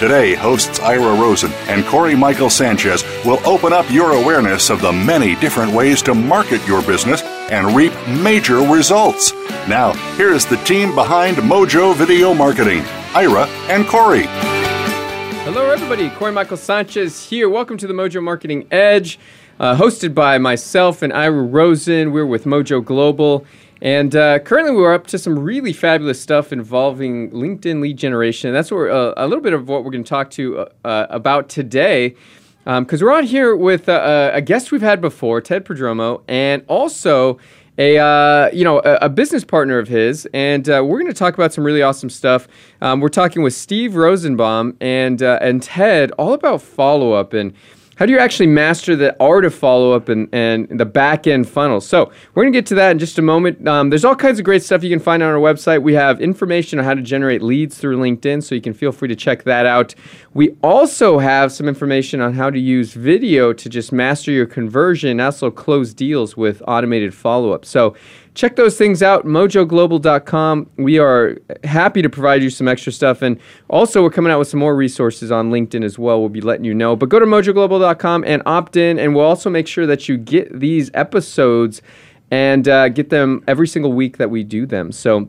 Today, hosts Ira Rosen and Corey Michael Sanchez will open up your awareness of the many different ways to market your business and reap major results. Now, here's the team behind Mojo Video Marketing Ira and Corey. Hello, everybody. Corey Michael Sanchez here. Welcome to the Mojo Marketing Edge, uh, hosted by myself and Ira Rosen. We're with Mojo Global. And uh, currently, we're up to some really fabulous stuff involving LinkedIn lead generation. That's what uh, a little bit of what we're going to talk to uh, uh about today, because um, we're on here with uh, uh, a guest we've had before, Ted Prodromou, and also a you know a, a, business partner of his. And we're going to talk about some really awesome stuff. Um, we're talking with Steve Rosenbaum and and Ted all about follow up and how do you actually master the art of follow up and, and the back end funnel? So, we're going to get to that in just a moment. Um, there's all kinds of great stuff you can find on our website. We have information on how to generate leads through LinkedIn, so you can feel free to check that out. We also have some information on how to use video to just master your conversion and also close deals with automated follow up. So, check those things out mojoglobal.com we are happy to provide you some extra stuff and also we're coming out with some more resources on linkedin as well we'll be letting you know. But go to mojoglobal.com and opt in and we'll also make sure that you get these episodes and uh, get them every single week that we do them. So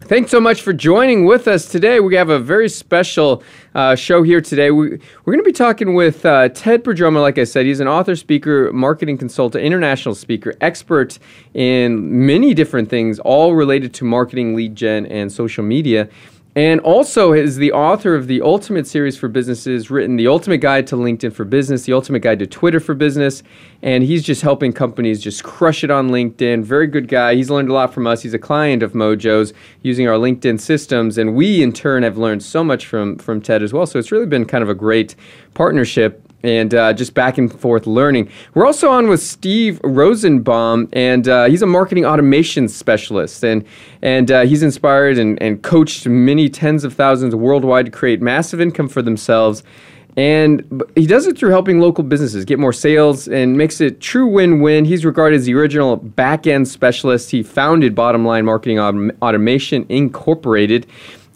Thanks so much for joining with us today. We have a very special uh, show here today. We, are going to be talking with uh, Ted Prodromou. Like I said, he's an author, speaker, marketing consultant, international speaker, expert in many different things, all related to marketing, lead gen, and social media. And also is the author of the Ultimate Series for Businesses, written the Ultimate Guide to LinkedIn for Business, the Ultimate Guide to Twitter for Business, and he's just helping companies just crush it on LinkedIn. Very good guy. He's learned a lot from us. He's a client of Mojo's using our LinkedIn systems, and we in turn have learned so much from from Ted as well. So it's really been kind of a great partnership and uh, just back and forth learning. We're also on with Steve Rosenbaum, and uh, he's a marketing automation specialist, and and uh, he's inspired and, and coached many tens of thousands worldwide to create massive income for themselves. And he does it through helping local businesses get more sales and makes it true win-win. He's regarded as the original back-end specialist. He founded Bottom Line Marketing Automation Incorporated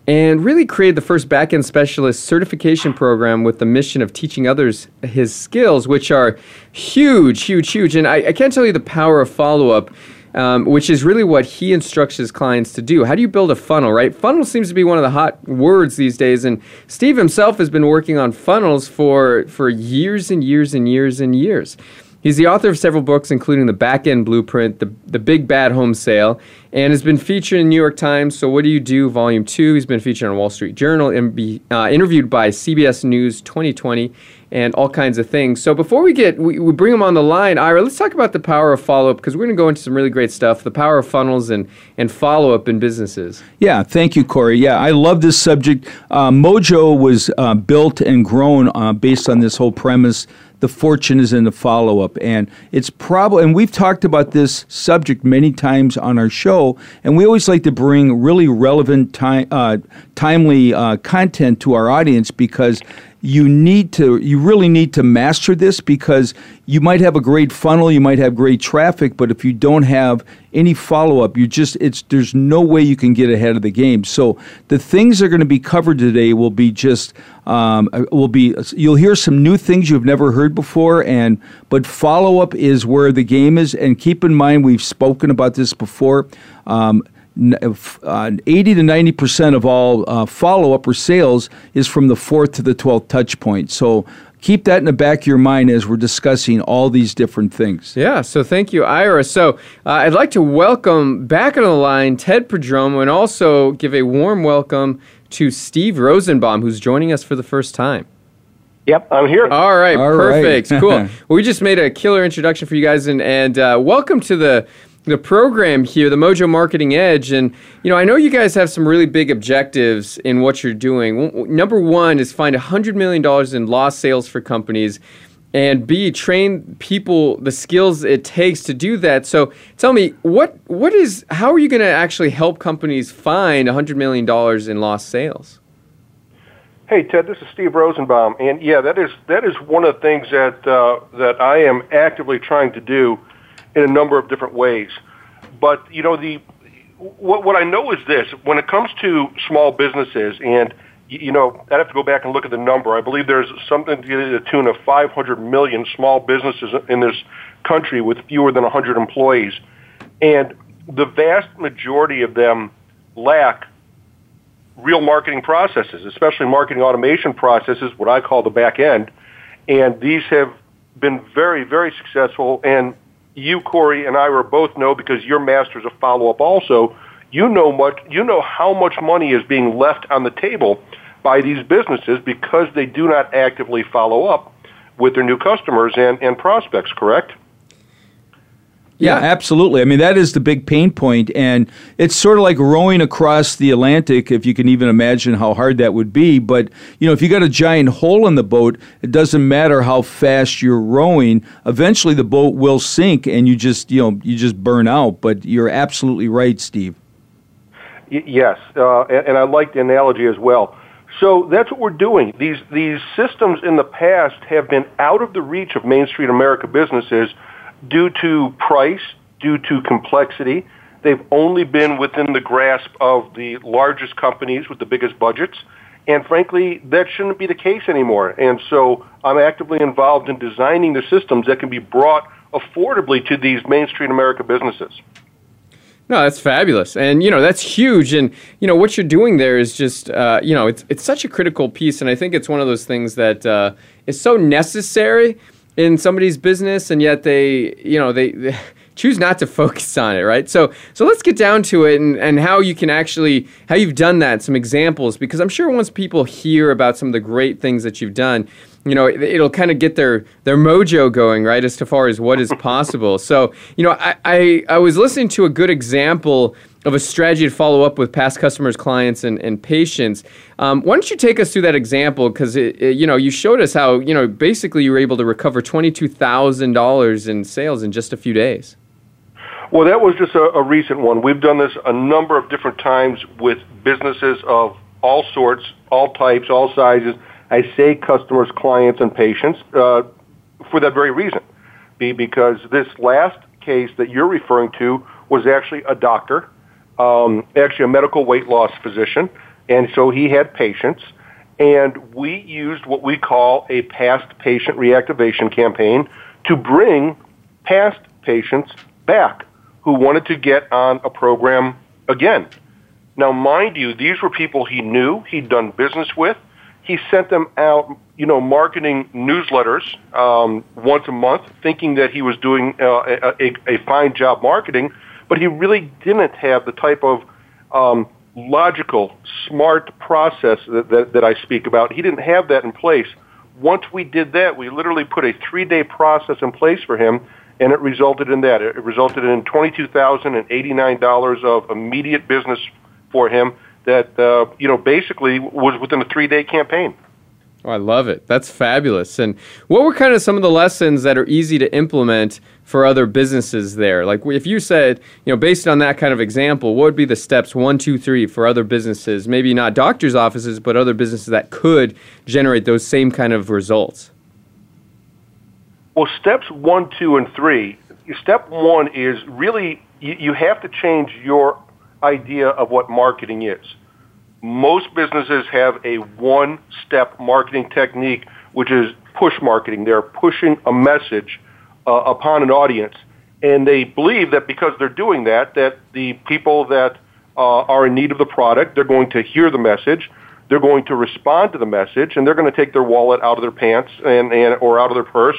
and really created the first backend specialist certification program with the mission of teaching others his skills, which are huge, huge, huge. And I, I can't tell you the power of follow up. Um, which is really what he instructs his clients to do. How do you build a funnel, right? Funnel seems to be one of the hot words these days, and Steve himself has been working on funnels for for years and years and years and years. He's the author of several books, including The Back End Blueprint, The, the Big Bad Home Sale, and has been featured in New York Times. So, What Do You Do, Volume 2. He's been featured on Wall Street Journal and be uh, interviewed by CBS News 2020 and all kinds of things. So, before we get, we, we bring him on the line, Ira, let's talk about the power of follow up because we're going to go into some really great stuff the power of funnels and, and follow up in businesses. Yeah, thank you, Corey. Yeah, I love this subject. Uh, Mojo was uh, built and grown uh, based on this whole premise the fortune is in the follow up. And it's probably, and we've talked about this subject many times on our show, and we always like to bring really relevant, uh, timely uh, content to our audience because you need to you really need to master this because you might have a great funnel you might have great traffic but if you don't have any follow-up you just it's there's no way you can get ahead of the game. So the things that are going to be covered today will be just um, will be you'll hear some new things you've never heard before and but follow-up is where the game is. And keep in mind we've spoken about this before. Um, uh, 80 to 90 percent of all uh, follow up or sales is from the fourth to the 12th touch point. So keep that in the back of your mind as we're discussing all these different things. Yeah, so thank you, Ira. So uh, I'd like to welcome back on the line Ted Prodromou and also give a warm welcome to Steve Rosenbaum, who's joining us for the first time. Yep, I'm here. All right, All perfect, right. cool. well, we just made a killer introduction for you guys, and, and uh, welcome to the the program here, the Mojo Marketing Edge. And, you know, I know you guys have some really big objectives in what you're doing. Number one is find $100 million in lost sales for companies. And B, train people the skills it takes to do that. So tell me, what what is how are you going to actually help companies find $100 million in lost sales? Hey Ted, this is Steve Rosenbaum, and yeah, that is that is one of the things that uh, that I am actively trying to do in a number of different ways. But you know, the what, what I know is this: when it comes to small businesses, and you know, I'd have to go back and look at the number. I believe there's something to the tune of 500 million small businesses in this country with fewer than 100 employees, and the vast majority of them lack real marketing processes, especially marketing automation processes, what I call the back end. And these have been very, very successful. And you, Corey, and Ira both know because you're masters of follow up also. You know much. You know how much money is being left on the table by these businesses because they do not actively follow up with their new customers and, and prospects. Correct? Yeah, absolutely. I mean, that is the big pain point, and it's sort of like rowing across the Atlantic, if you can even imagine how hard that would be. But you know, if you got a giant hole in the boat, it doesn't matter how fast you're rowing. Eventually, the boat will sink, and you just you know you just burn out. But you're absolutely right, Steve. Y- yes, uh, and, and I like the analogy as well. So that's what we're doing. These these systems in the past have been out of the reach of Main Street America businesses due to price, due to complexity. They've only been within the grasp of the largest companies with the biggest budgets. And frankly, that shouldn't be the case anymore. And so I'm actively involved in designing the systems that can be brought affordably to these mainstream America businesses. No, that's fabulous, and you know that's huge. And you know what you're doing there is just uh, you know it's it's such a critical piece, and I think it's one of those things that uh, is so necessary in somebody's business and yet they you know they, they, choose not to focus on it right? So so let's get down to it and, and how you can actually how you've done that some examples because i'm sure once people hear about some of the great things that you've done you know it, will kind of get their their mojo going right as to far as what is possible. So you know I, I i was listening to a good example of a strategy to follow up with past customers, clients, and, and patients. Um, why don't you take us through that example? Because you know you showed us how you know basically you were able to recover twenty two thousand dollars in sales in just a few days. Well, that was just a, a recent one. We've done this a number of different times with businesses of all sorts, all types, all sizes. I say customers, clients, and patients uh, for that very reason. Be because this last case that you're referring to was actually a doctor um, actually a medical weight loss physician, and so he had patients. And we used what we call a past patient reactivation campaign to bring past patients back who wanted to get on a program again. Now, mind you, these were people he knew, he'd done business with. He sent them out, you know, marketing newsletters um, once a month, thinking that he was doing uh, a, a, a fine job marketing but he really didn't have the type of um, logical, smart process that, that, that I speak about. He didn't have that in place. Once we did that, we literally put a three-day process in place for him, and it resulted in that. It resulted in twenty-two thousand and eighty-nine dollars of immediate business for him. That uh, you know basically was within a three-day campaign. Oh, I love it. That's fabulous. And what were kind of some of the lessons that are easy to implement for other businesses there? Like if you said, you know, based on that kind of example, what would be the steps one, two, three for other businesses? Maybe not doctors' offices, but other businesses that could generate those same kind of results. Well, steps one, two, and three. Step one is really you, you have to change your idea of what marketing is most businesses have a one step marketing technique, which is push marketing. They're pushing a message uh, upon an audience. And they believe that because they're doing that, that the people that uh, are in need of the product, they're going to hear the message. they're going to respond to the message and they're going to take their wallet out of their pants and, and or out of their purse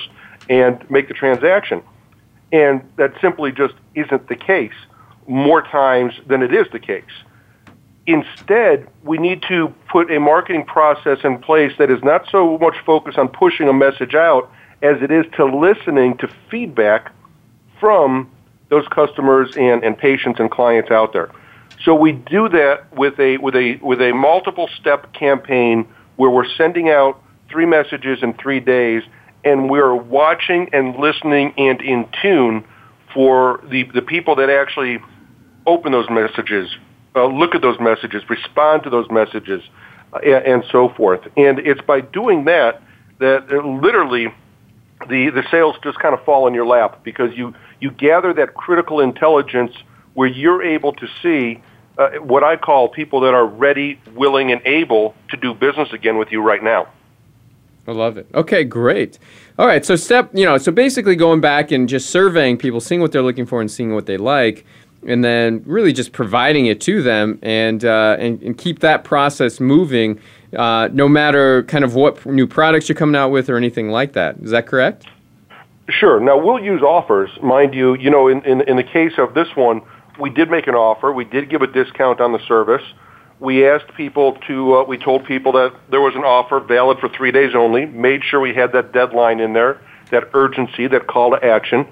and make the transaction. And that simply just isn't the case more times than it is the case. Instead, we need to put a marketing process in place that is not so much focused on pushing a message out as it is to listening to feedback from those customers and, and patients and clients out there. So we do that with a with a with a multiple step campaign where we're sending out three messages in three days and we're watching and listening and in tune for the, the people that actually open those messages, uh, look at those messages, respond to those messages, uh, and, and, so forth. And it's by doing that that uh, literally the, the sales just kind of fall in your lap because you, you gather that critical intelligence where you're able to see uh, what I call people that are ready, willing, and able to do business again with you right now. I love it. Okay, great. All right, so step, you know, so basically going back and just surveying people, seeing what they're looking for and seeing what they like, and then really just providing it to them and uh, and, and, keep that process moving, uh, no matter kind of what new products you're coming out with or anything like that. Is that correct? Sure. Now we'll use offers, mind you. You know, in in, in the case of this one, we did make an offer. We did give a discount on the service we asked people to, uh, we told people that there was an offer valid for three days only, made sure we had that deadline in there, that urgency, that call to action.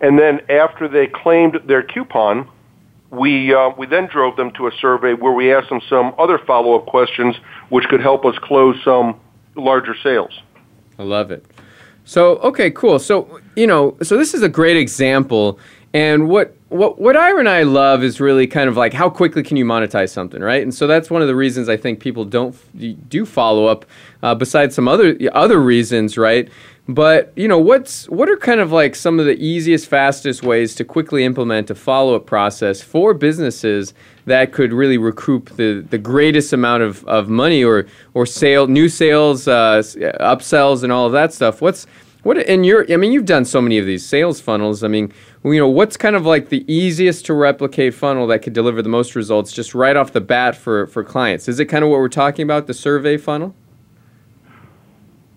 And then after they claimed their coupon, we, uh, we then drove them to a survey where we asked them some other follow-up questions which could help us close some larger sales. I love it. So, okay, cool. So, you know, so this is a great example. And what what what Ira and I love is really kind of like how quickly can you monetize something, right? And so that's one of the reasons I think people don't do follow up, uh, besides some other other reasons, right? But you know, what's what are kind of like some of the easiest, fastest ways to quickly implement a follow up process for businesses that could really recoup the, the greatest amount of, of money or or sale new sales, uh, upsells, and all of that stuff? What's what in your I mean, you've done so many of these sales funnels. I mean you know, what's kind of like the easiest to replicate funnel that could deliver the most results just right off the bat for, for clients? Is it kind of what we're talking about, the survey funnel?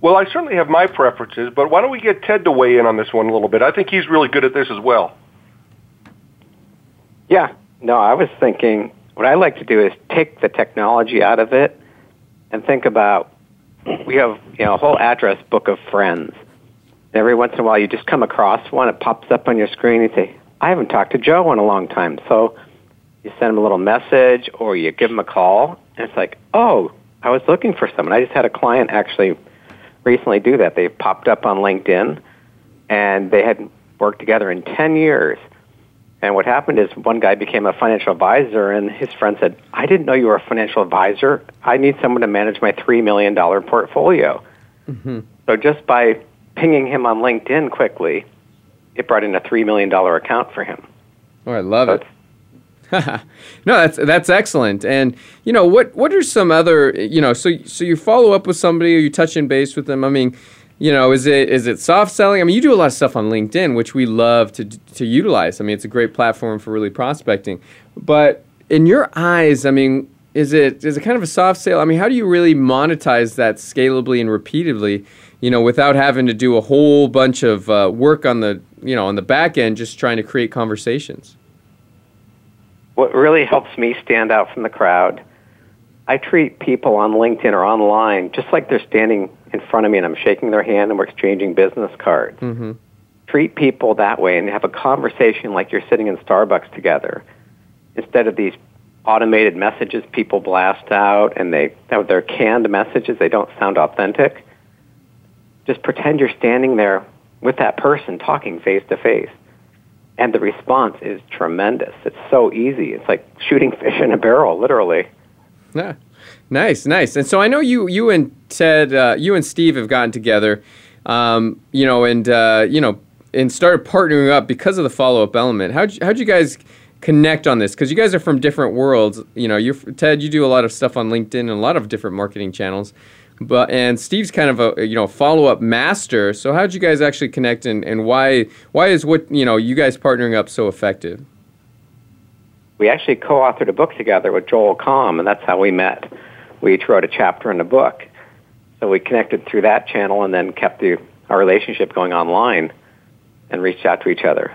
Well, I certainly have my preferences, but why don't we get Ted to weigh in on this one a little bit? I think he's really good at this as well. Yeah, no, I was thinking what I like to do is take the technology out of it and think about we have you know a whole address book of friends every once in a while you just come across one, it pops up on your screen, and you say, I haven't talked to Joe in a long time. So you send him a little message or you give him a call, and it's like, oh, I was looking for someone. I just had a client actually recently do that. They popped up on LinkedIn, and they hadn't worked together in 10 years. And what happened is one guy became a financial advisor, and his friend said, I didn't know you were a financial advisor. I need someone to manage my $3 million portfolio. Mm-hmm. So just by pinging him on LinkedIn quickly, it brought in a three million dollar account for him. Oh, I love so it. no, that's that's excellent. And you know what what are some other you know so so you follow up with somebody or you touch in base with them. I mean, you know, is it is it soft selling? I mean, you do a lot of stuff on LinkedIn, which we love to to utilize. I mean, it's a great platform for really prospecting. But in your eyes, I mean, is it is it kind of a soft sale? I mean, how do you really monetize that scalably and repeatedly? you know, without having to do a whole bunch of uh, work on the, you know, on the back end, just trying to create conversations. What really helps me stand out from the crowd, I treat people on LinkedIn or online just like they're standing in front of me and I'm shaking their hand and we're exchanging business cards. Mm-hmm. Treat people that way and have a conversation like you're sitting in Starbucks together instead of these automated messages people blast out and they they're canned messages they don't sound authentic just pretend you're standing there with that person talking face to face. And the response is tremendous. It's so easy. It's like shooting fish in a barrel, literally. Yeah. Nice, nice. And so I know you, you and Ted, uh, you and Steve have gotten together, um, you know, and uh, you know, and started partnering up because of the follow up element. You, how'd you guys connect on this? Because you guys are from different worlds. You know, you Ted, you do a lot of stuff on LinkedIn and a lot of different marketing channels. But and Steve's kind of a you know follow up master. So how did you guys actually connect, and, and why why is what you know you guys partnering up so effective? We actually co-authored a book together with Joel Comm, and that's how we met. we each wrote a chapter in the book. So we connected through that channel and then kept the, our relationship going online and reached out to each other.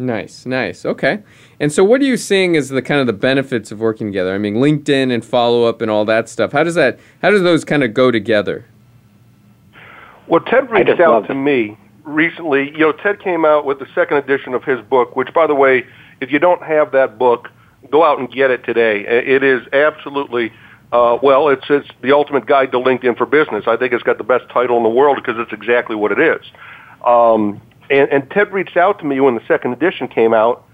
Nice, nice. Okay. And so what are you seeing as the kind of the benefits of working together? I mean, LinkedIn and follow up and all that stuff. How does that how does those kind of go together? Well, Ted reached out to me recently. You know, Ted came out with the second edition of his book, which by the way, if you don't have that book, go out and get it today. It is absolutely uh, well, it's it's the ultimate guide to LinkedIn for business. I think it's got the best title in the world because it's exactly what it is. Um, and, and Ted reached out to me when the second edition came out,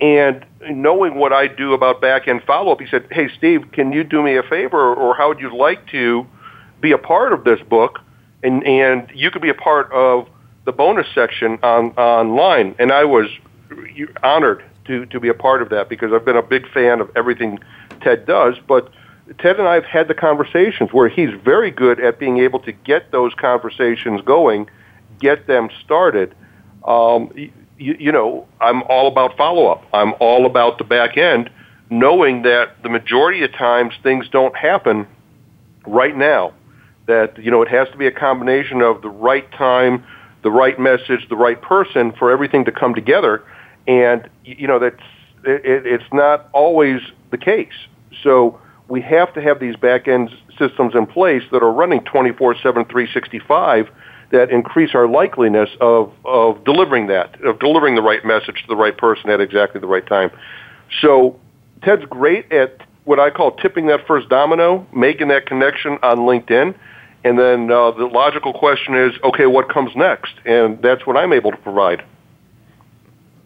and knowing what I do about back end follow up, he said, "Hey, Steve, can you do me a favor, or how would you like to be a part of this book? And and you could be a part of the bonus section on online." And I was honored to to be a part of that because I've been a big fan of everything Ted does, but. Ted and I have had the conversations where he's very good at being able to get those conversations going, get them started, um, you, you know, I'm all about follow up. I'm all about the back end, knowing that the majority of times things don't happen right now. That you know, it has to be a combination of the right time, the right message, the right person for everything to come together, and you know that's it, it's not always the case. So we have to have these back end systems in place that are running 24/7, 365 that increase our likeliness of, of delivering that, of delivering the right message to the right person at exactly the right time. So Ted's great at what I call tipping that first domino, making that connection on LinkedIn. And then uh, the logical question is, okay, what comes next? And that's what I'm able to provide.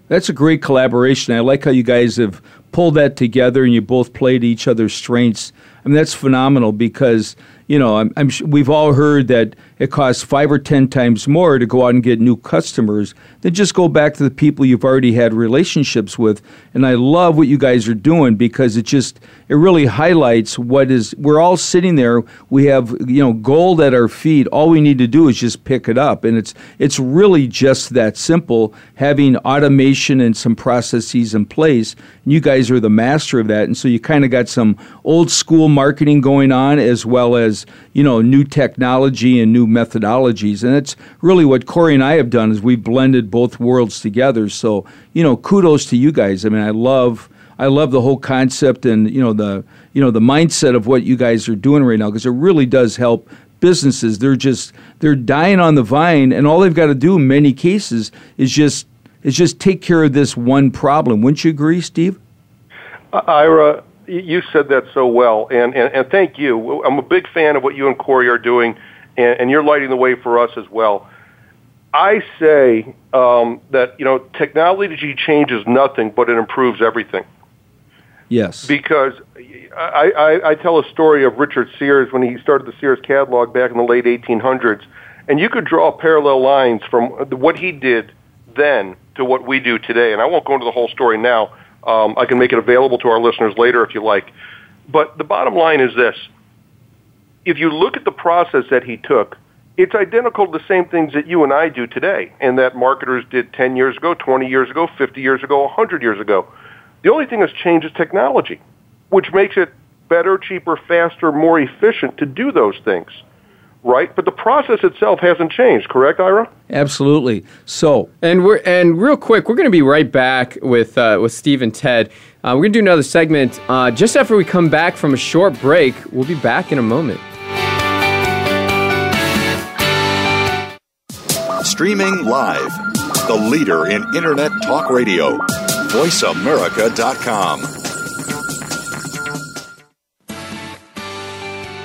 That's a great collaboration. I like how you guys have pulled that together and you both played each other's strengths. I mean, that's phenomenal because you know, I'm, I'm, we've all heard that it costs five or ten times more to go out and get new customers than just go back to the people you've already had relationships with. And I love what you guys are doing because it just it really highlights what is. We're all sitting there. We have you know gold at our feet. All we need to do is just pick it up, and it's it's really just that simple. Having automation and some processes in place. And you guys are the master of that, and so you kind of got some old school marketing going on as well as you know new technology and new methodologies, and that's really what Corey and I have done is we've blended both worlds together. So you know, kudos to you guys. I mean, I love. I love the whole concept and you know the you know the mindset of what you guys are doing right now because it really does help businesses. They're just they're dying on the vine, and all they've got to do in many cases is just is just take care of this one problem. Wouldn't you agree, Steve? Ira, you said that so well, and, and, and thank you. I'm a big fan of what you and Corey are doing, and, and you're lighting the way for us as well. I say um, that you know technology changes nothing, but it improves everything. Yes. Because I, I, I tell a story of Richard Sears when he started the Sears catalog back in the late 1800s, and you could draw parallel lines from what he did then to what we do today. And I won't go into the whole story now um, I can make it available to our listeners later if you like. But the bottom line is this. If you look at the process that he took, it's identical to the same things that you and I do today and that marketers did 10 years ago, 20 years ago, 50 years ago, 100 years ago. The only thing that's changed is technology, which makes it better, cheaper, faster, more efficient to do those things right? But the process itself hasn't changed, correct, Ira? Absolutely. So, and we're and real quick, we're going to be right back with uh, with Steve and Ted. Uh, we're going to do another segment uh, just after we come back from a short break. We'll be back in a moment. Streaming live, the leader in internet talk radio, voiceamerica.com.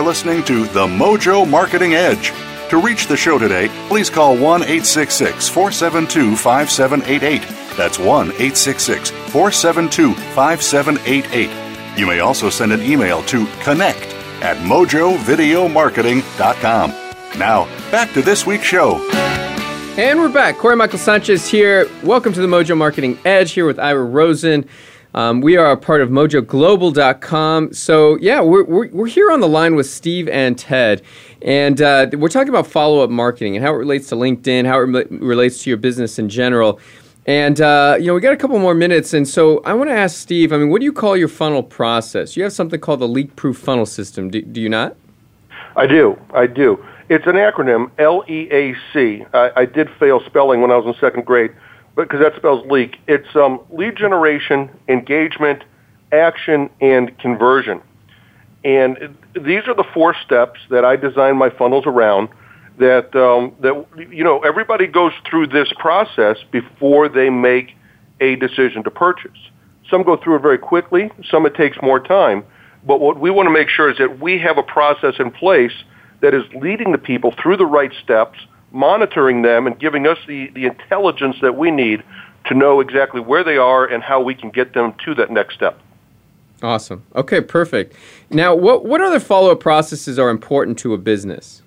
are listening to The Mojo Marketing Edge. To reach the show today, please call 1 866 472 5788. That's 1 866 472 5788. You may also send an email to connect at mojovideomarketing.com. Now, back to this week's show. And we're back. Corey Michael Sanchez here. Welcome to the Mojo Marketing Edge here with Ira Rosen. Um, we are a part of mojoglobal.com. So, yeah, we're, we're, we're, here on the line with Steve and Ted. And uh, we're talking about follow up marketing and how it relates to LinkedIn, how it re- relates to your business in general. And, uh, you know, we got a couple more minutes. And so I want to ask Steve, I mean, what do you call your funnel process? You have something called the leak proof funnel system, do, do you not? I do. I do. It's an acronym, L E A C. I did fail spelling when I was in second grade because that spells leak. It's um, lead generation, engagement, action, and conversion. And these are the four steps that I design my funnels around. That um, that you know everybody goes through this process before they make a decision to purchase. Some go through it very quickly. Some it takes more time. But what we want to make sure is that we have a process in place that is leading the people through the right steps monitoring them and giving us the, the intelligence that we need to know exactly where they are and how we can get them to that next step. Awesome. Okay, perfect. Now, what, what other follow up processes are important to a business?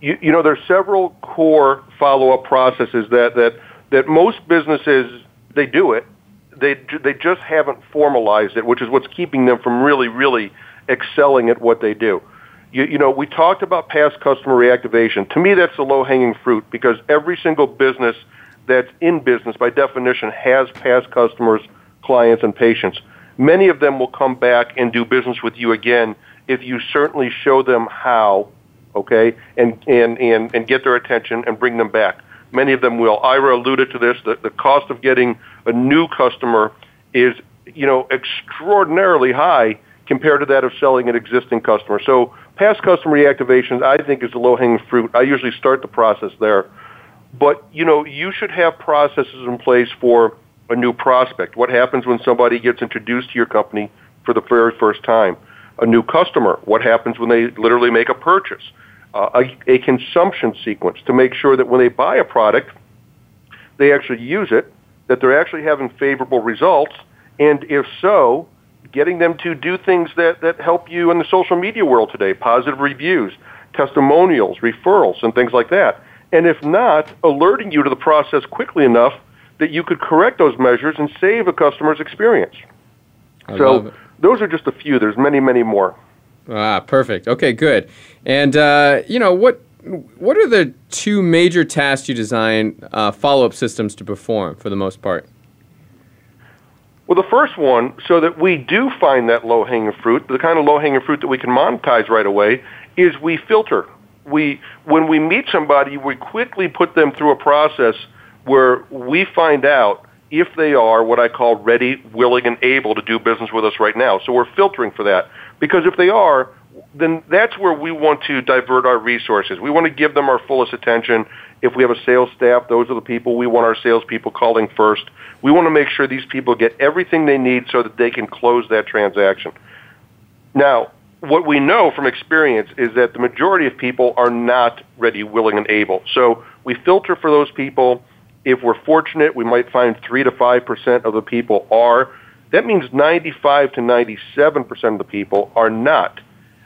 You, you know, there's several core follow up processes that, that, that most businesses, they do it. They, they just haven't formalized it, which is what's keeping them from really, really excelling at what they do you, you know, we talked about past customer reactivation. To me, that's the low-hanging fruit because every single business that's in business, by definition, has past customers, clients, and patients. Many of them will come back and do business with you again if you certainly show them how, okay, and, and, and, and get their attention and bring them back. Many of them will. Ira alluded to this. The, the cost of getting a new customer is, you know, extraordinarily high compared to that of selling an existing customer. So past customer reactivations, I think, is the low-hanging fruit. I usually start the process there. But, you know, you should have processes in place for a new prospect. What happens when somebody gets introduced to your company for the very first time? A new customer. What happens when they literally make a purchase? Uh, a, a consumption sequence to make sure that when they buy a product, they actually use it, that they're actually having favorable results, and if so, getting them to do things that, that help you in the social media world today, positive reviews, testimonials, referrals, and things like that. And if not, alerting you to the process quickly enough that you could correct those measures and save a customer's experience. I so those are just a few. There's many, many more. Ah, perfect. Okay, good. And uh, you know what? What are the two major tasks you design uh, follow-up systems to perform for the most part? Well, the first one, so that we do find that low hanging fruit, the kind of low hanging fruit that we can monetize right away, is we filter. We, when we meet somebody, we quickly put them through a process where we find out if they are what I call ready, willing, and able to do business with us right now. So we're filtering for that. Because if they are, then that's where we want to divert our resources. We want to give them our fullest attention If we have a sales staff, those are the people we want our salespeople calling first. We want to make sure these people get everything they need so that they can close that transaction. Now, what we know from experience is that the majority of people are not ready, willing, and able. So we filter for those people. If we're fortunate, we might find 3 to 5% of the people are. That means 95 to 97% of the people are not.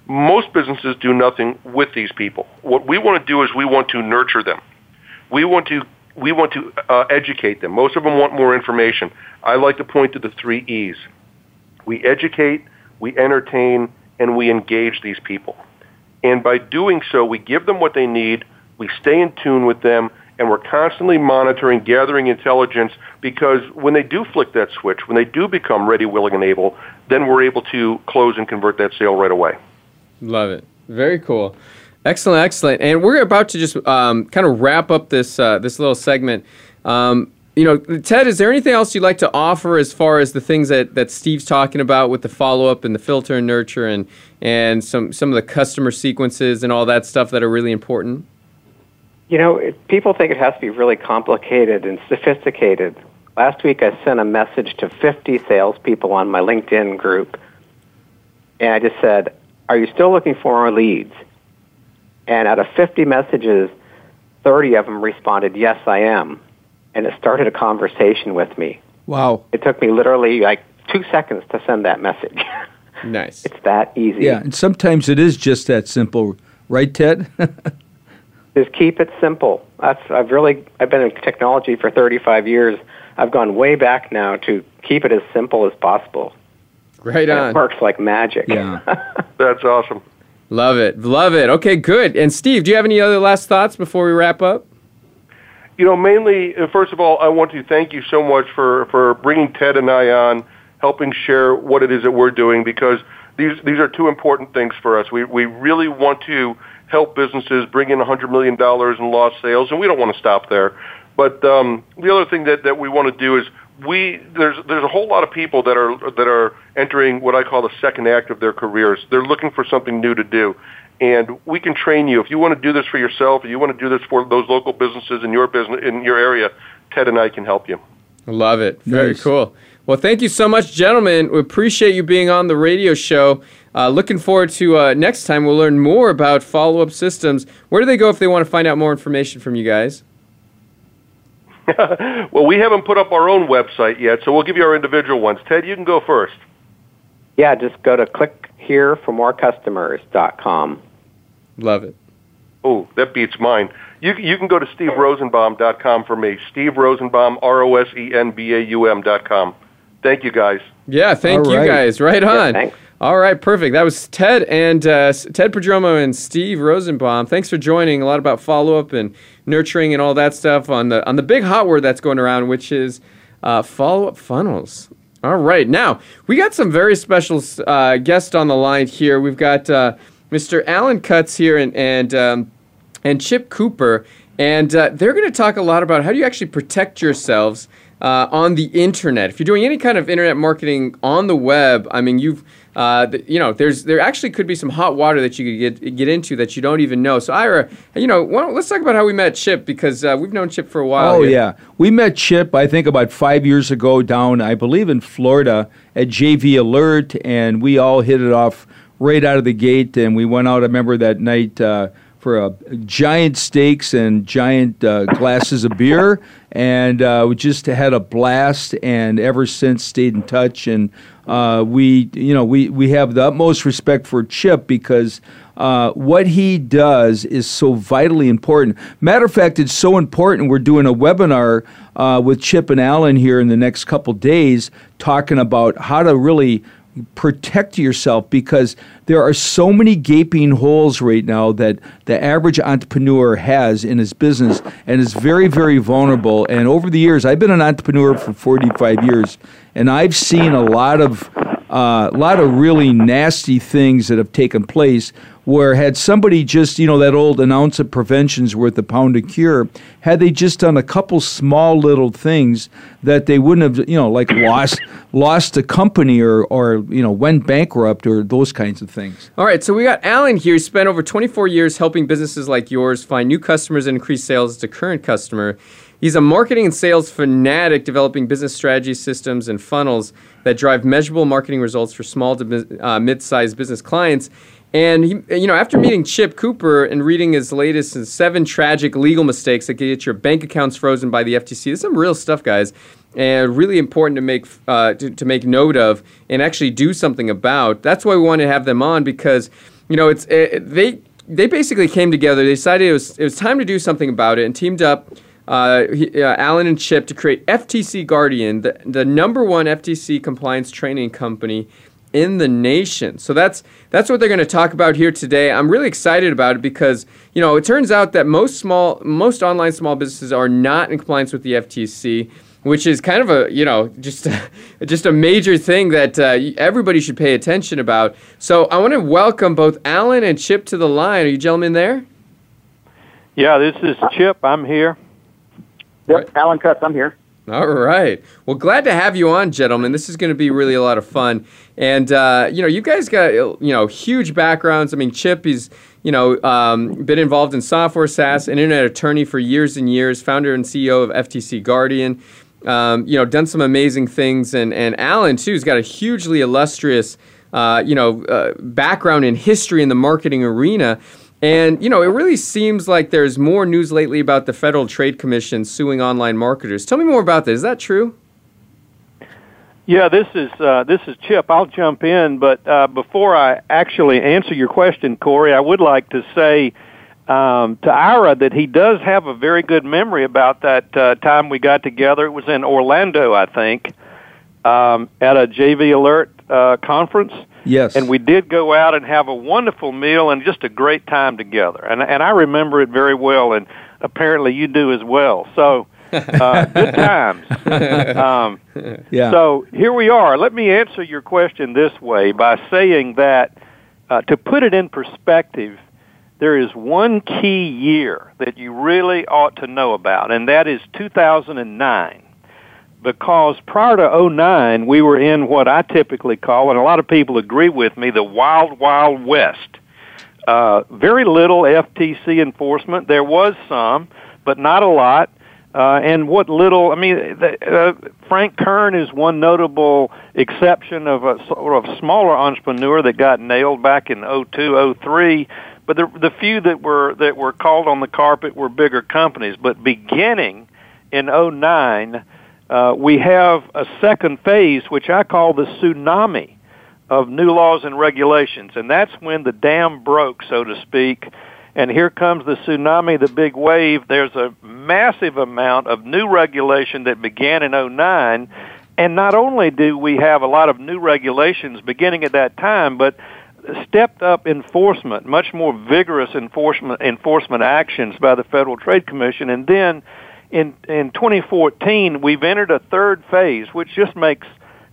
Most businesses do nothing with these people. What we want to do is we want to nurture them. We want to we want to uh, educate them. Most of them want more information. I like to point to the three E's. We educate, we entertain, and we engage these people. And by doing so, we give them what they need, we stay in tune with them, and we're constantly monitoring, gathering intelligence because when they do flick that switch, when they do become ready, willing, and able, then we're able to close and convert that sale right away. Love it. Very cool. Excellent, excellent. And we're about to just um, kind of wrap up this uh, this little segment. Um, you know, Ted, is there anything else you'd like to offer as far as the things that, that Steve's talking about with the follow up and the filter and nurture and and some some of the customer sequences and all that stuff that are really important? You know, it, people think it has to be really complicated and sophisticated. Last week, I sent a message to 50 salespeople on my LinkedIn group, and I just said, "Are you still looking for more leads?" And out of 50 messages, 30 of them responded, "Yes, I am." and it started a conversation with me. Wow. It took me literally like two seconds to send that message. Nice. it's that easy. Yeah, and sometimes it is just that simple, right, Ted? just keep it simple. That's I've really I've been in technology for 35 years. I've gone way back now to keep it as simple as possible. Right and on. It works like magic. Yeah. That's awesome. Love it. Love it. Okay, good. And Steve, do you have any other last thoughts before we wrap up? You know, mainly, uh, first of all, I want to thank you so much for, for bringing Ted and I on, helping share what it is that we're doing, because these, these are two important things for us. We, we really want to help businesses bring in $100 million in lost sales, and we don't want to stop there. But um, the other thing that, that we want to do is we there's there's a whole lot of people that are that are entering what I call the second act of their careers. They're looking for something new to do, and we can train you if you want to do this for yourself. If you want to do this for those local businesses in your business in your area, Ted and I can help you. Love it. Very Nice. cool. Well, thank you so much, gentlemen. We appreciate you being on the radio show. Uh, looking forward to uh, next time. We'll learn more about follow up systems. Where do they go if they want to find out more information from you guys? well, we haven't put up our own website yet, so we'll give you our individual ones. Ted, you can go first. Yeah, just go to click here for more customers.com. Love it. Oh, that beats mine. You, you can go to steverosenbaum.com for me. Steve Rosenbaum, R O S E N B A U M dot com. Thank you, guys. Yeah, thank All you right. guys. Right on. thanks. All right, perfect. That was Ted and uh, Ted Prodromou and Steve Rosenbaum. Thanks for joining. A lot about follow up and nurturing and all that stuff on the on the big hot word that's going around, which is uh, follow up funnels. All right, now we got some very special uh, guests on the line here. We've got uh, Mr. Alan Cutts here and and um, and Chip Cooper, and uh, they're going to talk a lot about how do you actually protect yourselves uh, on the internet. If you're doing any kind of internet marketing on the web, I mean, you've uh, th- you know, there's there actually could be some hot water that you could get get into that you don't even know. So, Ira, you know, why don't- let's talk about how we met Chip because uh, we've known Chip for a while. Oh here. yeah, we met Chip. I think about five years ago down, I believe in Florida at JV Alert, and we all hit it off right out of the gate. And we went out. I remember that night uh, for a giant steaks and giant uh, glasses of beer, and uh, we just had a blast. And ever since, stayed in touch. And uh, we, you know, we we have the utmost respect for Chip because. Uh, what he does is so vitally important. Matter of fact, it's so important. We're doing a webinar uh, with Chip and Alan here in the next couple days, talking about how to really protect yourself because there are so many gaping holes right now that the average entrepreneur has in his business and is very, very vulnerable. And over the years, I've been an entrepreneur for 45 years, and I've seen a lot of uh, a lot of really nasty things that have taken place where had somebody just, you know, that old an ounce of prevention's worth a pound of cure, had they just done a couple small little things that they wouldn't have, you know, like lost lost a company or, or you know, went bankrupt or those kinds of things. All right, so we got Alan here. He spent over 24 years helping businesses like yours find new customers and increase sales to current customer. He's a marketing and sales fanatic, developing business strategy systems and funnels that drive measurable marketing results for small to uh, mid-sized business clients. And he, you know, after meeting Chip Cooper and reading his latest seven tragic legal mistakes that can get your bank accounts frozen by the FTC, there's some real stuff, guys, and really important to make uh, to, to make note of and actually do something about. That's why we want to have them on because, you know, it's it, they they basically came together. They decided it was it was time to do something about it and teamed up. Uh, he, uh, Alan and Chip to create FTC Guardian, the, the number one FTC compliance training company in the nation. So that's that's what they're going to talk about here today. I'm really excited about it because you know it turns out that most small most online small businesses are not in compliance with the FTC, which is kind of a you know just a, just a major thing that uh, everybody should pay attention about. So I want to welcome both Alan and Chip to the line. Are you gentlemen there? Yeah, this is Chip. I'm here. Yep, right. Alan Cutts. I'm here. All right. Well, glad to have you on, gentlemen. This is going to be really a lot of fun. And uh, you know, you guys got you know huge backgrounds. I mean, Chip is you know um, been involved in software SaaS, an internet attorney for years and years, founder and CEO of FTC Guardian. Um, you know, done some amazing things, and and Alan too has got a hugely illustrious uh, you know uh, background in history in the marketing arena. And, you know, it really seems like there's more news lately about the Federal Trade Commission suing online marketers. Tell me more about this. Is that true? Yeah, this is uh, this is Chip. I'll jump in, but uh, before I actually answer your question, Corey, I would like to say um, to Ira that he does have a very good memory about that uh, time we got together. It was in Orlando, I think, um, at a JV Alert uh, conference. Yes. And we did go out and have a wonderful meal and just a great time together. And and I remember it very well and apparently you do as well. So uh, good times. Um, yeah. So here we are. Let me answer your question this way by saying that uh, to put it in perspective, there is one key year that you really ought to know about, and that is 2009 because prior to 09, we were in what I typically call, and a lot of people agree with me, the wild, wild west. Uh, very little FTC enforcement. There was some, but not a lot. Uh, and what little, I mean, the, uh, Frank Kern is one notable exception of a sort of smaller entrepreneur that got nailed back in 02, 03. But the, the few that were that were called on the carpet were bigger companies. But beginning in 09, uh, we have a second phase, which I call the tsunami of new laws and regulations. And that's when the dam broke, so to speak. And here comes the tsunami, the big wave. There's a massive amount of new regulation that began in 09. And not only do we have a lot of new regulations beginning at that time, but stepped up enforcement, much more vigorous enforcement enforcement actions by the Federal Trade Commission, and then in in 2014 we've entered a third phase, which just makes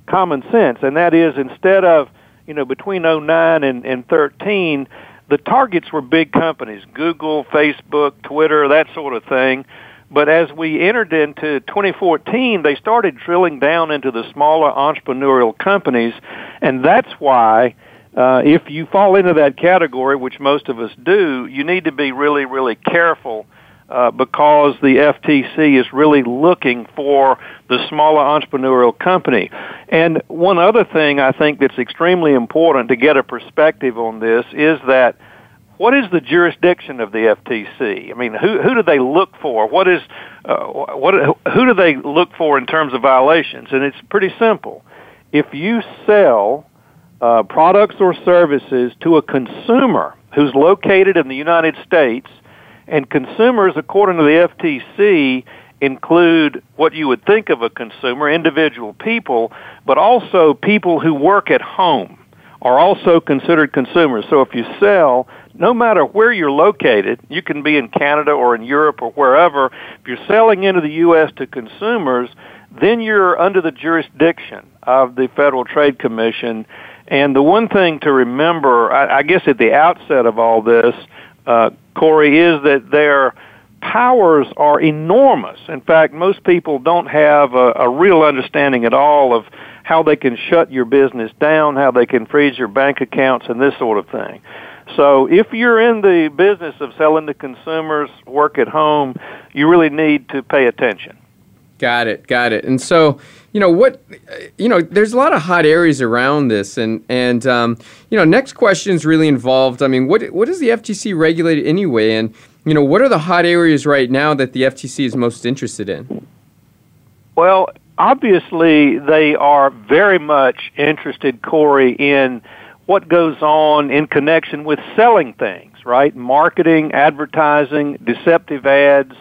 common sense, and that is instead of you know between 09 and, and 13, the targets were big companies, Google, Facebook, Twitter, that sort of thing. But as we entered into 2014, they started drilling down into the smaller entrepreneurial companies, and that's why. Uh, if you fall into that category, which most of us do, you need to be really, really careful uh, because the FTC is really looking for the smaller entrepreneurial company. And one other thing I think that's extremely important to get a perspective on this is that what is the jurisdiction of the FTC? I mean, who who do they look for? What is uh, what who do they look for in terms of violations? And it's pretty simple. If you sell uh, products or services to a consumer who's located in the United States and consumers, according to the FTC, include what you would think of a consumer, individual people, but also people who work at home are also considered consumers. So if you sell, no matter where you're located, you can be in Canada or in Europe or wherever, if you're selling into the U.S. to consumers, then you're under the jurisdiction of the Federal Trade Commission. And the one thing to remember, I, I guess at the outset of all this, uh, Corey, is that their powers are enormous. In fact, most people don't have a, a real understanding at all of how they can shut your business down, how they can freeze your bank accounts, and this sort of thing. So if you're in the business of selling to consumers, work at home, you really need to pay attention. Got it, got it. And so, you know, what, you know, there's a lot of hot areas around this, and and um, you know, next question is really involved. I mean, what what is the FTC regulated anyway, and you know, what are the hot areas right now that the FTC is most interested in? Well, obviously, they are very much interested, Corey, in what goes on in connection with selling things, right? Marketing, advertising, deceptive ads,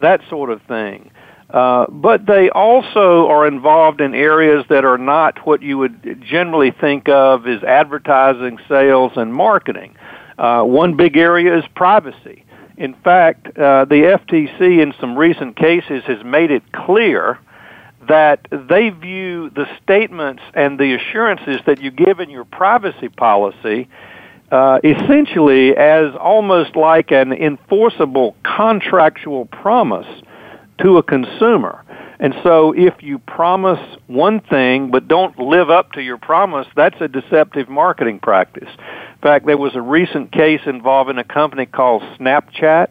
that sort of thing. Uh, but they also are involved in areas that are not what you would generally think of as advertising, sales, and marketing. Uh, one big area is privacy. In fact, uh, the FTC in some recent cases has made it clear that they view the statements and the assurances that you give in your privacy policy uh, essentially as almost like an enforceable contractual promise to a consumer. And so if you promise one thing but don't live up to your promise, that's a deceptive marketing practice. In fact, there was a recent case involving a company called Snapchat,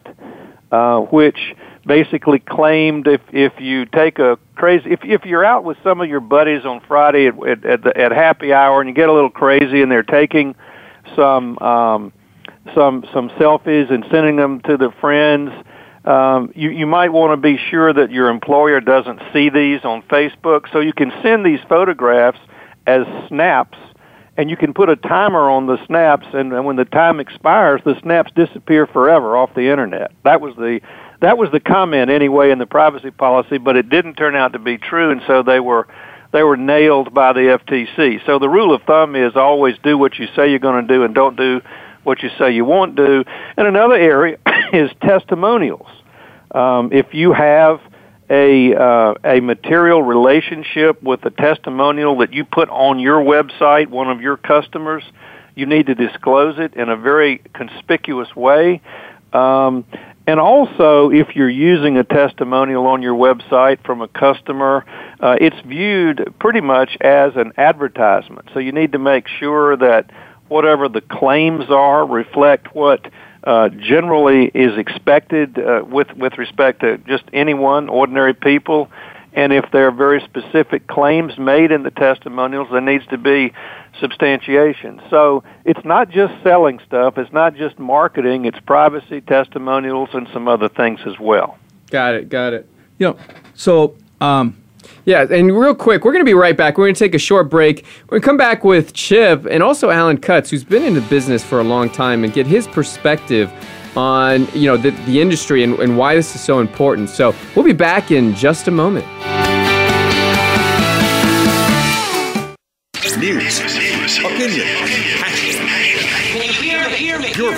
uh, which basically claimed if if you take a crazy if if you're out with some of your buddies on Friday at at, at, the, at happy hour and you get a little crazy and they're taking some um, some some selfies and sending them to their friends. Um, you, you might want to be sure that your employer doesn't see these on Facebook, so you can send these photographs as snaps, and you can put a timer on the snaps, and, and when the time expires, the snaps disappear forever off the internet. That was the that was the comment anyway in the privacy policy, but it didn't turn out to be true, and so they were they were nailed by the FTC. So the rule of thumb is always do what you say you're going to do, and don't do what you say you won't do. And another area is testimonials. Um, if you have a uh, a material relationship with a testimonial that you put on your website, one of your customers, you need to disclose it in a very conspicuous way. Um, and also, if you're using a testimonial on your website from a customer, uh, it's viewed pretty much as an advertisement. So you need to make sure that whatever the claims are reflect what uh, generally is expected uh, with with respect to just anyone, ordinary people. And if there are very specific claims made in the testimonials, there needs to be substantiation. So it's not just selling stuff, it's not just marketing, it's privacy, testimonials, and some other things as well. Got it, got it. You know, so um, yeah, and real quick, we're going to be right back. We're going to take a short break. We're going to come back with Chip and also Alan Cutts, who's been in the business for a long time, and get his perspective on you know the, the industry and, and why this is so important. So we'll be back in just a moment. News, opinion,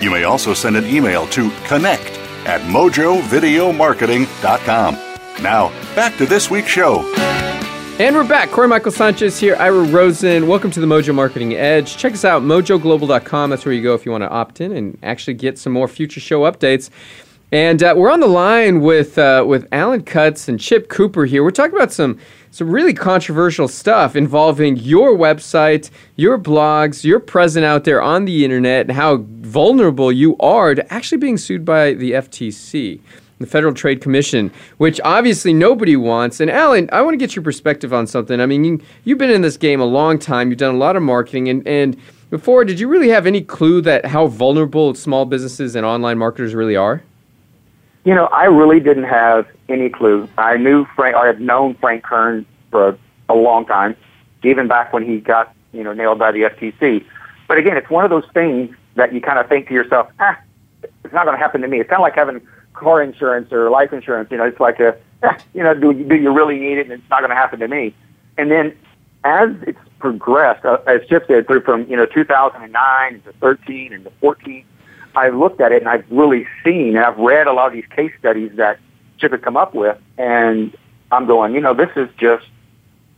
You may also send an email to connect at mojovideomarketing.com. Now, back to this week's show. And we're back. Corey Michael Sanchez here, Ira Rosen. Welcome to the Mojo Marketing Edge. Check us out, mojoglobal.com. That's where you go if you want to opt in and actually get some more future show updates. And uh, we're on the line with uh, with Alan Cutts and Chip Cooper here. We're talking about some some really controversial stuff involving your website, your blogs, your presence out there on the internet, and how vulnerable you are to actually being sued by the FTC, the Federal Trade Commission, which obviously nobody wants. And Alan, I want to get your perspective on something. I mean, you, you've been in this game a long time. You've done a lot of marketing, and and before, did you really have any clue that how vulnerable small businesses and online marketers really are? You know, I really didn't have any clue. I knew Frank, I had known Frank Kern for a, a long time, even back when he got, you know, nailed by the FTC. But again, it's one of those things that you kind of think to yourself, ah, it's not going to happen to me. It's kind of like having car insurance or life insurance. You know, it's like a, eh, you know, do, do you really need it? And it's not going to happen to me. And then as it's progressed, uh, as Chip said, through from, you know, 2009 to 13 and to 14, I've looked at it and I've really seen and I've read a lot of these case studies that Chip has come up with, and I'm going, you know, this is just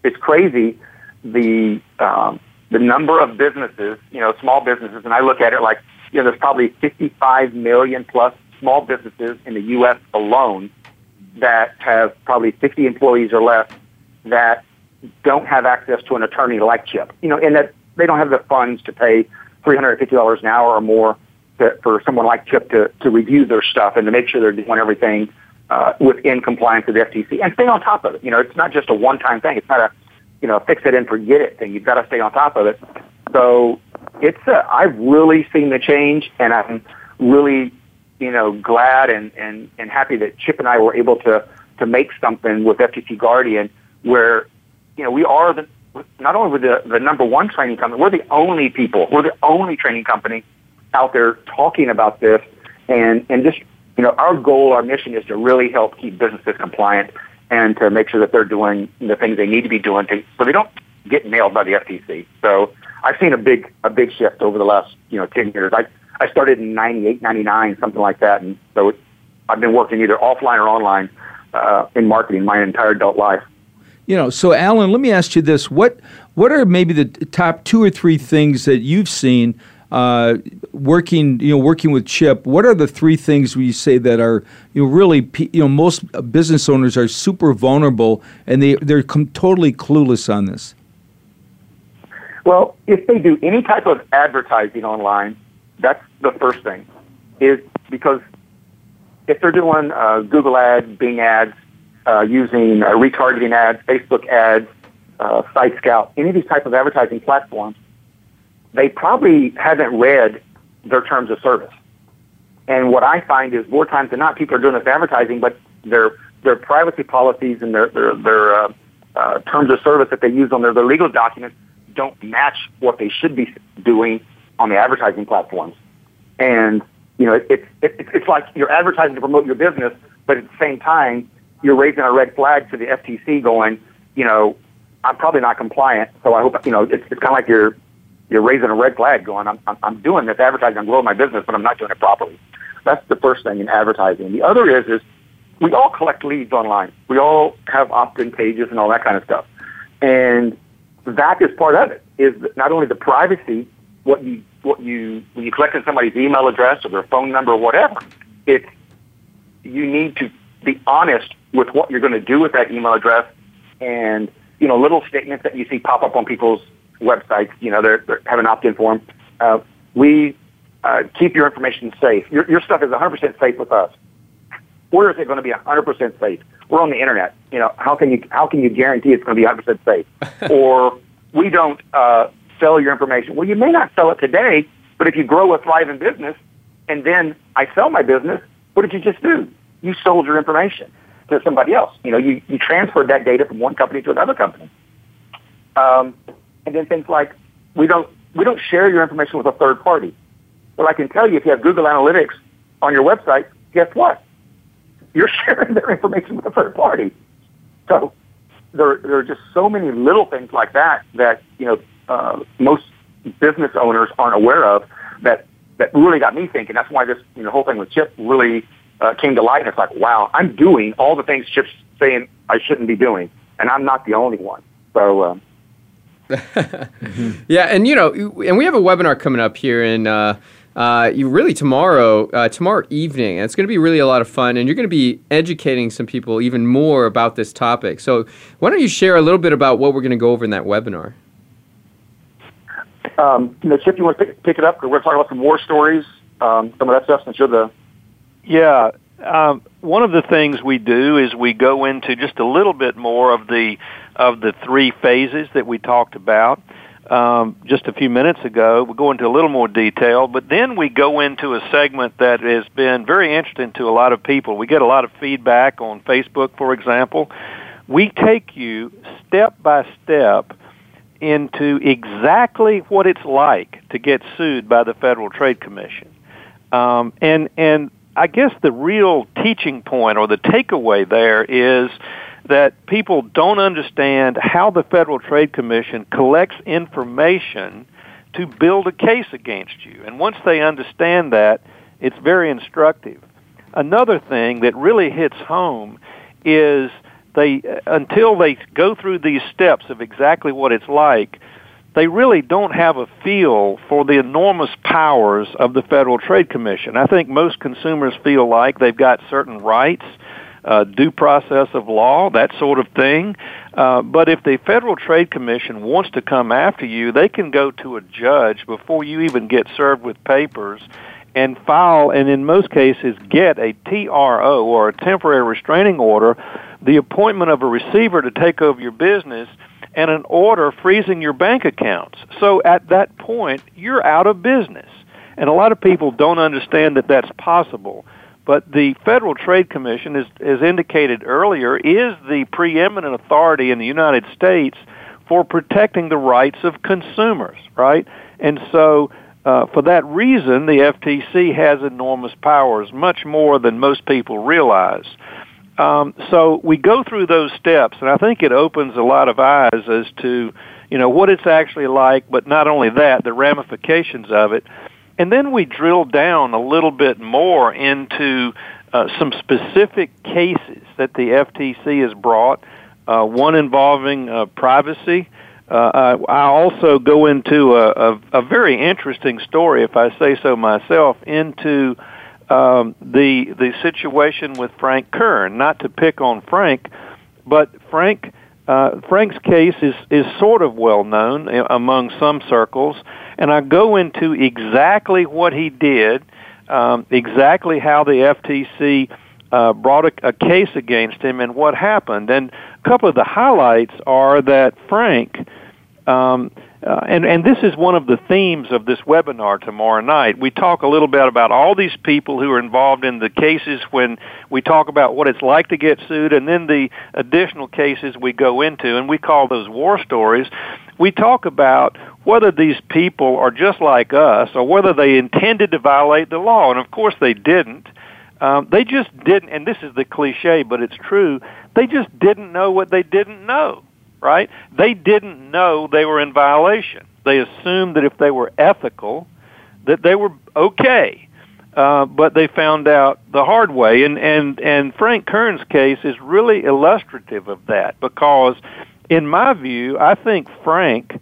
it's crazy the um, the number of businesses, you know, small businesses, and I look at it like, you know, there's probably 55 million plus small businesses in the U.S. alone that have probably 50 employees or less that don't have access to an attorney like Chip, you know, and that they don't have the funds to pay $350 an hour or more for someone like Chip to, to review their stuff and to make sure they're doing everything uh, within compliance with the FTC and stay on top of it. You know, it's not just a one-time thing. It's not a, you know, fix it and forget it thing. You've got to stay on top of it. So it's, uh, I've really seen the change and I'm really, you know, glad and, and, and happy that Chip and I were able to, to make something with FTC Guardian where, you know, we are the, not only the, the number one training company, we're the only people, we're the only training company out there talking about this and, and just, you know, our goal, our mission is to really help keep businesses compliant and to make sure that they're doing the things they need to be doing to, so they don't get nailed by the FTC. So I've seen a big, a big shift over the last, you know, 10 years. I, I started in 98, 99, something like that. And so it, I've been working either offline or online uh, in marketing my entire adult life. You know, so Alan, let me ask you this: what what are maybe the top two or three things that you've seen uh, working, you know, working with Chip? What are the three things we say that are, you know, really, you know, most business owners are super vulnerable and they they're com- totally clueless on this. Well, if they do any type of advertising online, that's the first thing. Is because if they're doing uh, Google ads, Bing ads, uh, using uh, retargeting ads, Facebook ads, uh, Site Scout, any of these type of advertising platforms, they probably haven't read their terms of service. And what I find is more times than not, people are doing this advertising, but their their privacy policies and their their, their uh, uh, terms of service that they use on their, their legal documents don't match what they should be doing on the advertising platforms. And you know, it's it, it, it's like you're advertising to promote your business, but at the same time, you're raising a red flag to the FTC, going, you know, I'm probably not compliant. So I hope you know it's, it's kind of like you're you're raising a red flag, going, I'm, I'm doing this advertising, I'm growing my business, but I'm not doing it properly. That's the first thing in advertising. The other is is we all collect leads online. We all have opt-in pages and all that kind of stuff, and that is part of it. Is not only the privacy, what you what you when you collect somebody's email address or their phone number or whatever, it's you need to be honest with what you're going to do with that email address and you know little statements that you see pop up on people's websites. You know, they're, they have an opt-in form. Uh, we uh, keep your information safe. Your, your stuff is 100% safe with us. Where is it going to be 100% safe? We're on the internet. You know, how can you how can you guarantee it's going to be 100% safe? or we don't uh, sell your information. Well, you may not sell it today, but if you grow a thriving business, and then I sell my business, what did you just do? You sold your information to somebody else. You know, you, you transferred that data from one company to another company. Um, and then things like we don't we don't share your information with a third party. Well, I can tell you if you have Google Analytics on your website, guess what? You're sharing their information with a third party. So there, there are just so many little things like that that you know uh, most business owners aren't aware of that that really got me thinking. That's why this you know whole thing with Chip really uh, came to light. And it's like, wow, I'm doing all the things Chip's saying I shouldn't be doing, and I'm not the only one. So. Um, yeah, and you know, and we have a webinar coming up here in uh, uh, you really tomorrow, uh, tomorrow evening. And it's going to be really a lot of fun, and you're going to be educating some people even more about this topic. So, why don't you share a little bit about what we're going to go over in that webinar? Um, you know, Chip, you want to pick, pick it up? We're going to talk about some war stories, um, some of that stuff, since you're the yeah. Um, one of the things we do is we go into just a little bit more of the of the three phases that we talked about um, just a few minutes ago. We'll go into a little more detail, but then we go into a segment that has been very interesting to a lot of people. We get a lot of feedback on Facebook, for example. We take you step by step into exactly what it's like to get sued by the Federal Trade Commission. Um, and and I guess the real teaching point or the takeaway there is that people don't understand how the Federal Trade Commission collects information to build a case against you. And once they understand that, it's very instructive. Another thing that really hits home is they until they go through these steps of exactly what it's like, they really don't have a feel for the enormous powers of the Federal Trade Commission. I think most consumers feel like they've got certain rights, uh, due process of law, that sort of thing. Uh, but if the Federal Trade Commission wants to come after you, they can go to a judge before you even get served with papers and file, and in most cases, get a TRO or a temporary restraining order, the appointment of a receiver to take over your business and an order freezing your bank accounts. So at that point, you're out of business. And a lot of people don't understand that that's possible. But the Federal Trade Commission, as, as indicated earlier, is the preeminent authority in the United States for protecting the rights of consumers, right? And so, uh, for that reason, the FTC has enormous powers, much more than most people realize. Um, so we go through those steps, and I think it opens a lot of eyes as to you know what it's actually like. But not only that, the ramifications of it, and then we drill down a little bit more into uh, some specific cases that the FTC has brought. Uh, one involving uh, privacy. Uh, I also go into a, a, a very interesting story, if I say so myself, into um, the the situation with Frank Kern. Not to pick on Frank, but Frank uh, Frank's case is is sort of well known among some circles, and I go into exactly what he did, um, exactly how the FTC. Uh, brought a, a case against him and what happened. And a couple of the highlights are that Frank um, uh, and, and this is one of the themes of this webinar tomorrow night. We talk a little bit about all these people who are involved in the cases when we talk about what it's like to get sued, and then the additional cases we go into, and we call those war stories. We talk about whether these people are just like us or whether they intended to violate the law, and of course they didn't. Um, they just didn't, and this is the cliche, but it's true. They just didn't know what they didn't know right? They didn't know they were in violation. They assumed that if they were ethical, that they were okay. Uh, but they found out the hard way, and and and Frank Kern's case is really illustrative of that because, in my view, I think Frank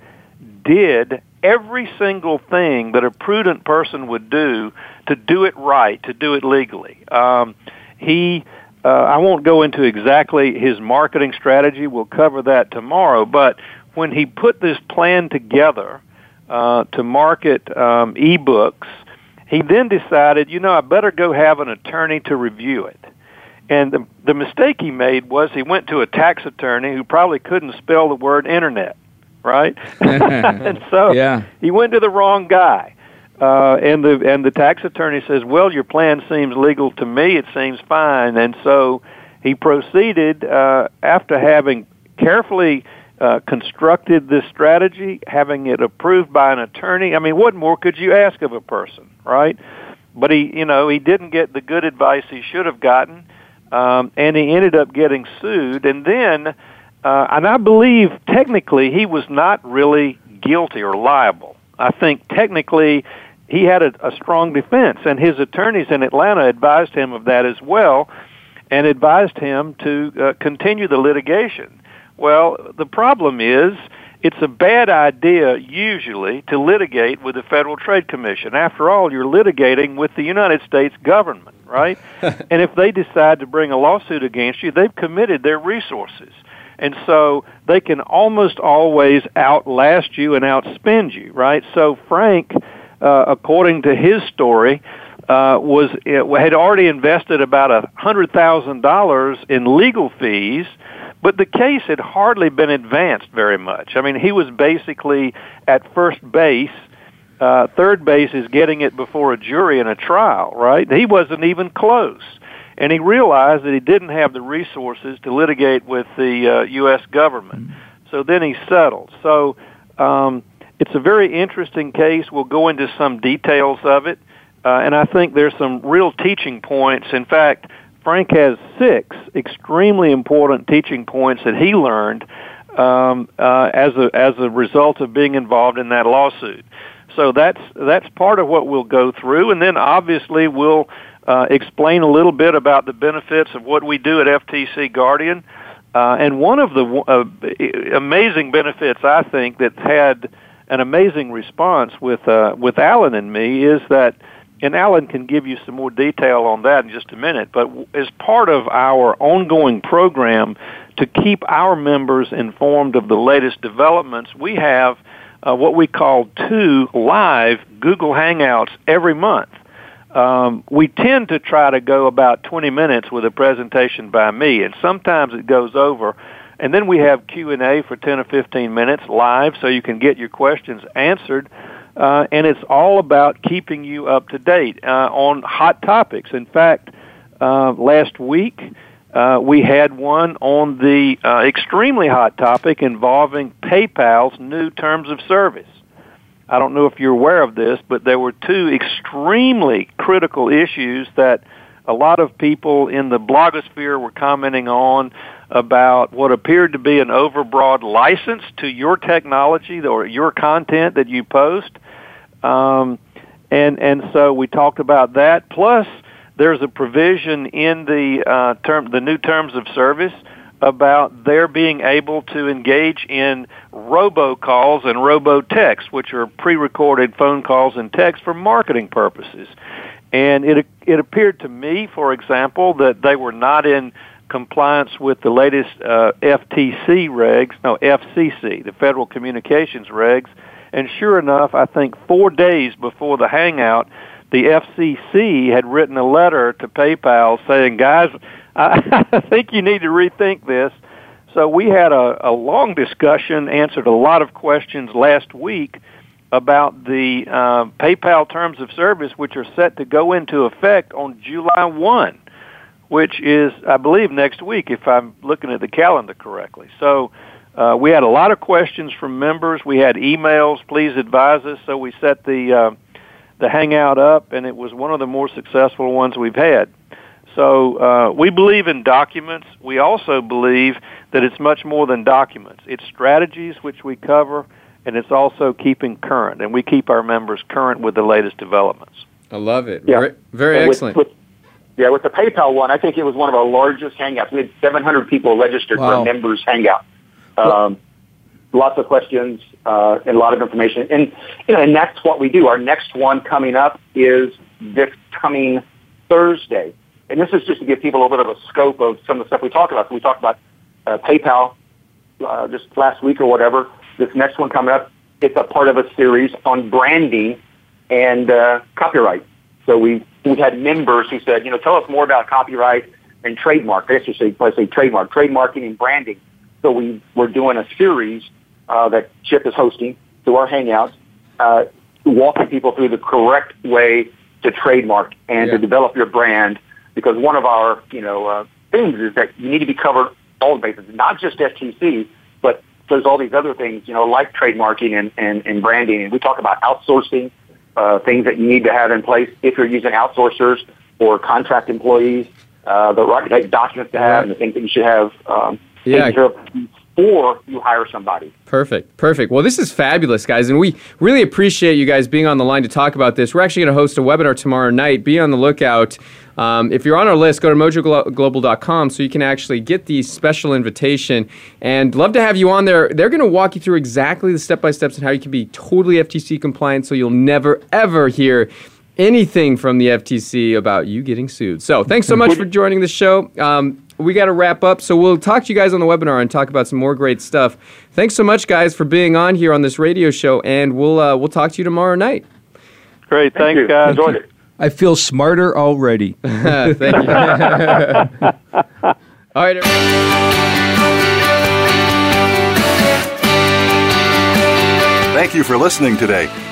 did every single thing that a prudent person would do to do it right, to do it legally. Um, he, uh, I won't go into exactly his marketing strategy. We'll cover that tomorrow. But when he put this plan together uh, to market um, ebooks, he then decided, you know, I better go have an attorney to review it. And the, the mistake he made was he went to a tax attorney who probably couldn't spell the word internet right? and so yeah. he went to the wrong guy. Uh, and the and the tax attorney says, "Well, your plan seems legal to me. It seems fine." And so he proceeded uh, after having carefully uh, constructed this strategy, having it approved by an attorney. I mean, what more could you ask of a person, right? But he, you know, he didn't get the good advice he should have gotten, um, and he ended up getting sued. And then uh, and I believe technically he was not really guilty or liable. I think technically he had a, a strong defense, and his attorneys in Atlanta advised him of that as well, and advised him to uh, continue the litigation. Well, the problem is it's a bad idea usually to litigate with the Federal Trade Commission. After all, you're litigating with the United States government, right? and if they decide to bring a lawsuit against you, they've committed their resources. And so they can almost always outlast you and outspend you, right? So Frank, uh, according to his story, uh, was had already invested about a hundred thousand dollars in legal fees, but the case had hardly been advanced very much. I mean, he was basically at first base. Uh, third base is getting it before a jury in a trial, right? He wasn't even close and he realized that he didn't have the resources to litigate with the uh, U.S. government. Mm-hmm. So then he settled. So um, it's a very interesting case. We'll go into some details of it, uh, and I think there's some real teaching points. In fact, Frank has six extremely important teaching points that he learned um, uh, as a as a result of being involved in that lawsuit. So that's that's part of what we'll go through, and then obviously we'll uh, explain a little bit about the benefits of what we do at FTC Guardian. Uh, and one of the uh, amazing benefits I think that's had an amazing response with uh, with Alan and me is that, and Alan can give you some more detail on that in just a minute. But as part of our ongoing program to keep our members informed of the latest developments, we have uh, what we call two live Google Hangouts every month um, we tend to try to go about 20 minutes with a presentation by me, and sometimes it goes over. And then we have Q&A for 10 or 15 minutes live so you can get your questions answered. Uh, and it's all about keeping you up to date uh, on hot topics. In fact, uh, last week uh, we had one on the uh, extremely hot topic involving PayPal's new terms of service. I don't know if you're aware of this, but there were two extremely critical issues that a lot of people in the blogosphere were commenting on about what appeared to be an overbroad license to your technology or your content that you post. Um, and and so we talked about that. Plus, there's a provision in the uh, term, the new terms of service about their being able to engage in robocalls and robotext, which are pre-recorded phone calls and texts for marketing purposes. And it it appeared to me, for example, that they were not in compliance with the latest uh, FTC regs, no FCC, the Federal Communications regs. And sure enough, I think four days before the hangout, the FCC had written a letter to PayPal saying, "Guys, I think you need to rethink this." So we had a, a long discussion, answered a lot of questions last week about the uh, PayPal terms of service, which are set to go into effect on July 1, which is, I believe, next week, if I'm looking at the calendar correctly. So uh, we had a lot of questions from members. We had emails, please advise us. So we set the uh, the hangout up, and it was one of the more successful ones we've had. So uh, we believe in documents. We also believe that it's much more than documents. It's strategies which we cover, and it's also keeping current. And we keep our members current with the latest developments. I love it. Yeah. Very, very And with- excellent. with- yeah, with the PayPal one, I think it was one of our largest hangouts. We had 700 people registered for a members hangout. Um, lots of questions uh, and a lot of information, and you know, and that's what we do. Our next one coming up is this coming Thursday, and this is just to give people a little bit of a scope of some of the stuff we talk about. So we talked about uh, PayPal uh, just last week or whatever. This next one coming up, it's a part of a series on branding and uh, copyright. So we we had members who said, you know, tell us more about copyright and trademark. I guess you say, let's say trademark, trademarking and branding. So we we're doing a series uh, that Chip is hosting through our Hangouts, uh, walking people through the correct way to trademark and Yeah. to develop your brand. Because one of our you know uh, things is that you need to be covered all the bases, not just FTC, but there's all these other things, you know, like trademarking and, and, and branding. And we talk about outsourcing, uh, things that you need to have in place if you're using outsourcers or contract employees, uh, the right documents to have and the things that you should have um, Yeah. Before you hire somebody. Perfect. Perfect. Well, this is fabulous, guys, and we really appreciate you guys being on the line to talk about this. We're actually going to host a webinar tomorrow night. Be on the lookout. Um, if you're on our list, go to mojoglobal.com so you can actually get the special invitation. And love to have you on there. They're going to walk you through exactly the step by steps and how you can be totally FTC compliant so you'll never, ever hear anything from the FTC about you getting sued. So thanks so much for joining the show. Um, we got to wrap up, so we'll talk to you guys on the webinar and talk about some more great stuff. Thanks so much, guys, for being on here on this radio show, and we'll uh, we'll talk to you tomorrow night. Great. Thank Thanks, you. guys. Enjoyed it. I feel smarter already. Thank you. All right. Thank you for listening today.